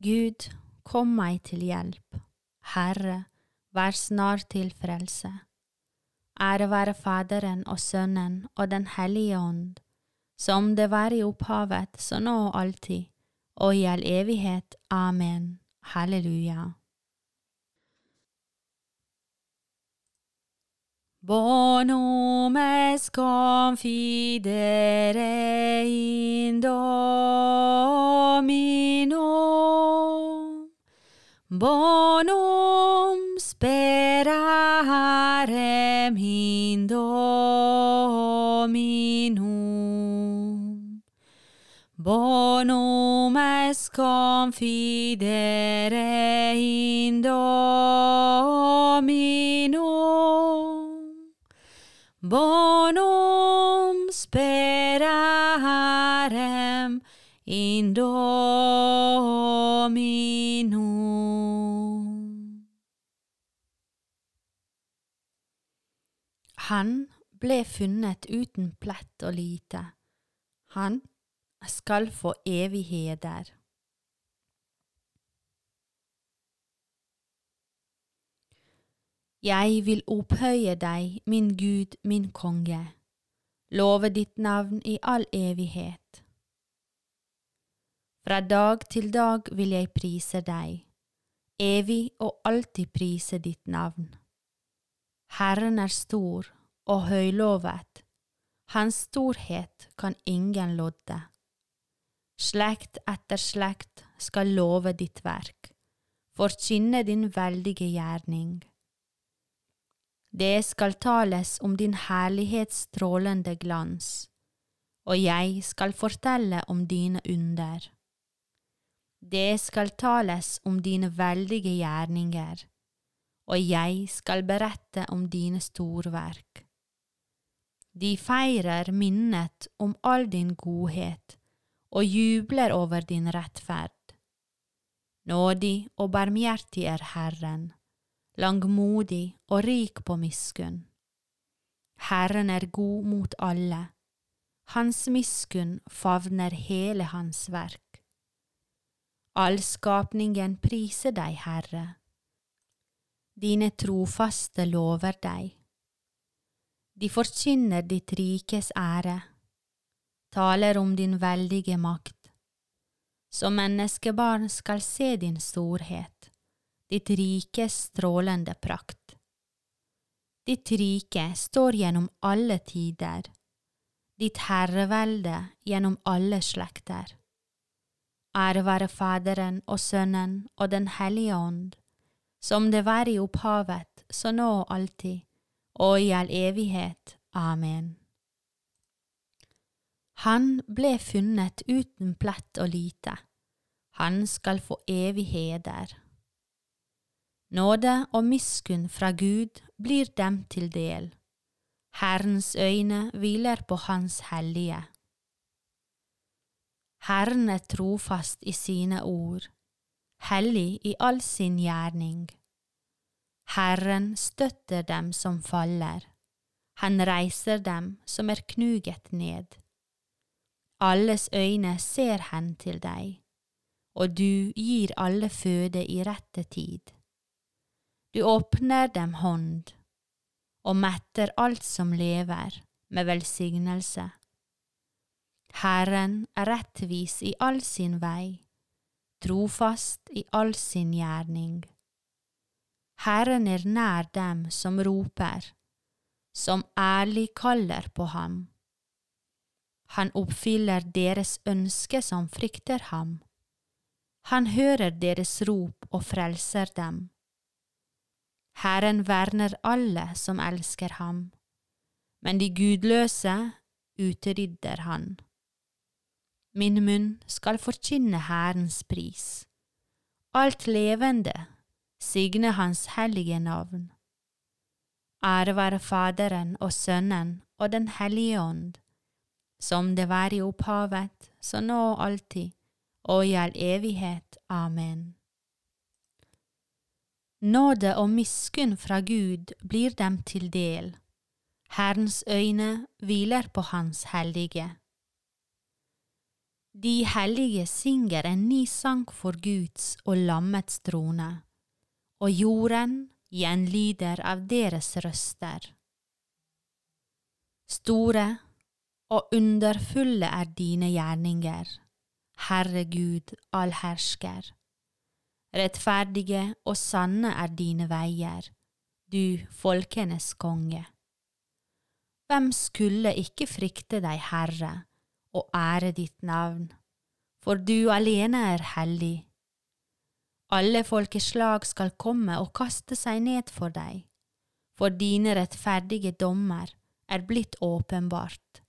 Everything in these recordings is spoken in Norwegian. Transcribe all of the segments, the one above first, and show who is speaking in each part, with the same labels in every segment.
Speaker 1: Gud, kom meg til hjelp. Herre, vær snar til frelse. Ære være Faderen og Sønnen og Den hellige ånd, som det var i opphavet, så nå og alltid, og i all evighet. Amen. Halleluja. Bonum es confidere in Domino, Patrem in Dominum. Bonum est confidere in Dominum. Bonum sperarem in Dominum. Han ble funnet uten plett og lite. Han skal få evig heder. Jeg vil opphøye deg, min Gud, min konge, love ditt navn i all evighet. Fra dag til dag vil jeg prise deg, evig og alltid prise ditt navn. Herren er stor og høylovet, hans storhet kan ingen lodde. Slekt etter slekt skal love ditt verk, forkynne din veldige gjerning. Det skal tales om din herlighets strålende glans, og jeg skal fortelle om dine under. Det skal tales om dine veldige gjerninger, og jeg skal berette om dine storverk. De feirer minnet om all din godhet og jubler over din rettferd. Nådig og barmhjertig er Herren langmodig og rik på miskunn. Herren er god mot alle, hans miskunn favner hele hans verk. All skapningen priser deg, Herre. Dine trofaste lover deg. De forkynner ditt rikes ære, taler om din veldige makt. Som menneskebarn skal se din storhet ditt rikes strålende prakt. Ditt rike står gjennom alle tider, ditt herrevelde gjennom alle slekter. Ære være Faderen og Sønnen og Den hellige ånd, som det var i opphavet, så nå og alltid, og i all evighet. Amen. Han ble funnet uten plett og lite, han skal få evig heder. Nåde og miskunn fra Gud blir dem til del. Herrens øyne hviler på Hans hellige. Herren er trofast i sine ord, hellig i all sin gjerning. Herren støtter dem som faller, han reiser dem som er knuget ned. Alles øyne ser hen til deg, og du gir alle føde i rette tid. Du åpner dem hånd og metter alt som lever, med velsignelse. Herren er rettvis i all sin vei, trofast i all sin gjerning. Herren er nær dem som roper, som ærlig kaller på ham. Han oppfyller deres ønske som frykter ham. Han hører deres rop og frelser dem. Herren verner alle som elsker ham, men de gudløse utrydder han. Min munn skal forkynne Herrens pris. Alt levende signe Hans hellige navn. Ære være Faderen og Sønnen og Den hellige ånd, som det var i opphavet, så nå og alltid, og i all evighet. Amen. Nåde og miskunn fra Gud blir dem til del. Herrens øyne hviler på Hans hellige. De hellige synger en ny sang for Guds og lammets trone, og jorden gjenlyder av deres røster. Store og underfulle er dine gjerninger, Herre Gud allhersker. Rettferdige og sanne er dine veier, du folkenes konge. Hvem skulle ikke frykte deg, Herre, og ære ditt navn, for du alene er hellig. Alle folkeslag skal komme og kaste seg ned for deg, for dine rettferdige dommer er blitt åpenbart.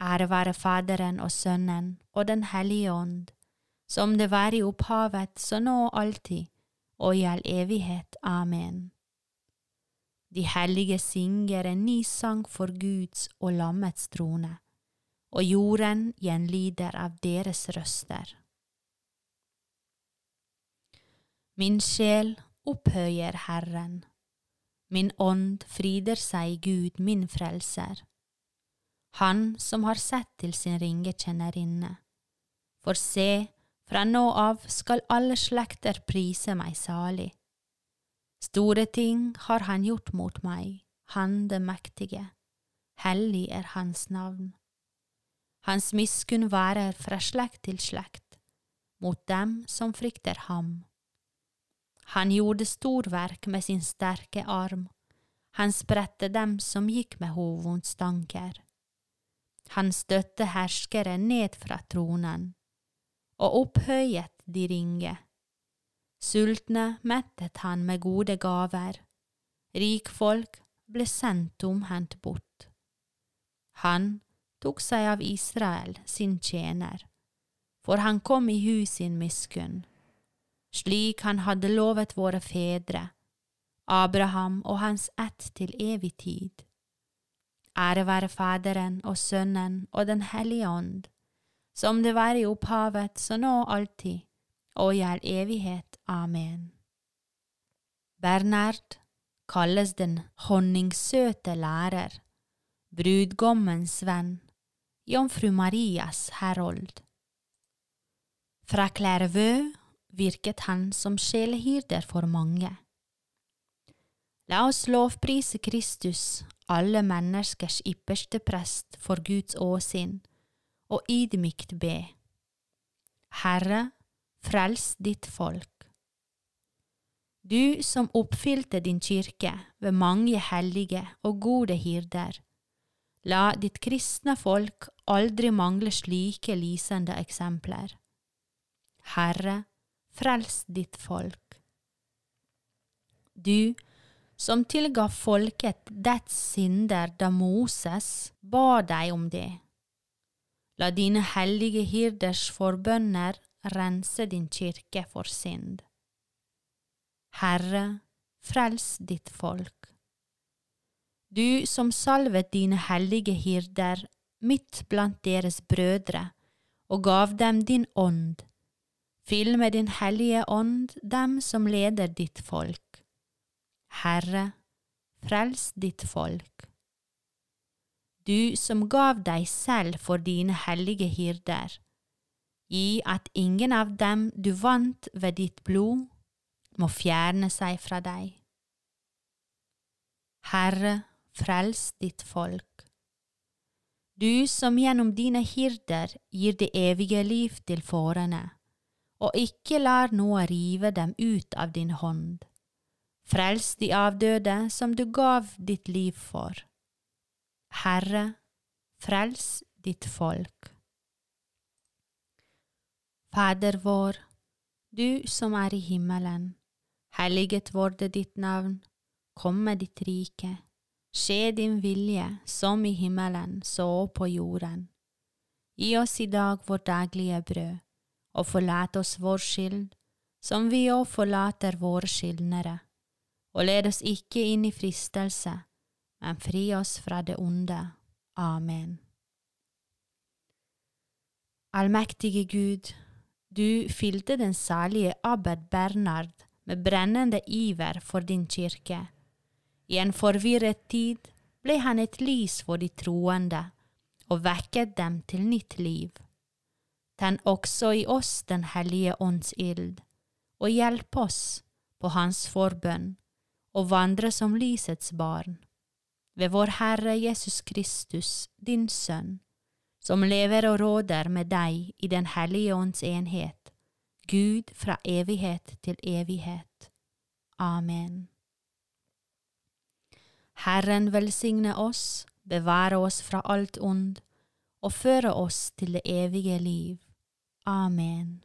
Speaker 1: Ære være Faderen og Sønnen og Den hellige ånd, som det var i opphavet, så nå alltid, og i all evighet. Amen. De hellige synger en ny sang for Guds og lammets trone, og jorden gjenlider av deres røster. Min sjel opphøyer Herren, min ånd frider seg Gud min frelser, Han som har sett til sin ringe kjennerinne. For se, fra nå av skal alle slekter prise meg salig. Store ting har han gjort mot meg, han det mektige, hellig er hans navn. Hans miskunn værer fra slekt til slekt, mot dem som frykter ham. Han gjorde storverk med sin sterke arm, han spredte dem som gikk med hovvondstanker. Han støtte herskere ned fra tronen og opphøyet de ringe. Sultne mettet han med gode gaver, rikfolk ble sendt tomhendt bort. Han tok seg av Israel, sin tjener, for han kom i hu sin miskunn, slik han hadde lovet våre fedre, Abraham og hans ett til evig tid. Ære være Faderen og Sønnen og Den hellige ånd som det var i opphavet, så nå alltid, og i all evighet. Amen. Bernard kalles den honningsøte lærer, brudgommens venn, jomfru Marias herold. Fra Clairvaux virket han som sjelehyrder for mange. La oss lovprise Kristus, alle menneskers ypperste prest for Guds åsinn, og ydmykt be. Herre, frels ditt folk. Du som oppfylte din kirke ved mange hellige og gode hyrder, la ditt kristne folk aldri mangle slike lysende eksempler. Herre, frels ditt folk. Du som tilga folket dets synder da Moses ba deg om det La dine hellige hirders forbønner rense din kirke for synd. Herre, frels ditt folk. Du som salvet dine hellige hirder midt blant deres brødre og gav dem din ånd, fyll med din hellige ånd dem som leder ditt folk. Herre, frels ditt folk du som gav deg selv for dine hellige hirder, Gi at ingen av dem du vant ved ditt blod, må fjerne seg fra deg. Herre, frels ditt folk. Du som gjennom dine hirder gir det evige liv til fårene, og ikke lar noe rive dem ut av din hånd. Frels de avdøde som du gav ditt liv for. Herre, frels ditt folk. Fader vår, du som er i himmelen. Helliget vorde ditt navn. Kom med ditt rike. Skje din vilje, som i himmelen, så på jorden. Gi oss i dag vårt daglige brød, og forlat oss vår skyld, som vi òg forlater våre skyldnere. Og led oss ikke inn i fristelse, men fri oss fra det onde. Amen. Allmektige Gud, du fylte den salige abbed Bernard med brennende iver for din kirke. I en forvirret tid ble han et lys for de troende og vekket dem til nytt liv. Tenn også i oss Den hellige ånds ild, og hjelp oss på Hans forbønn og vandre som lysets barn. Ved vår Herre Jesus Kristus, din Sønn, som lever og råder med deg i Den hellige ånds enhet, Gud fra evighet til evighet. Amen. Herren velsigne oss, bevare oss fra alt ond, og føre oss til det evige liv. Amen.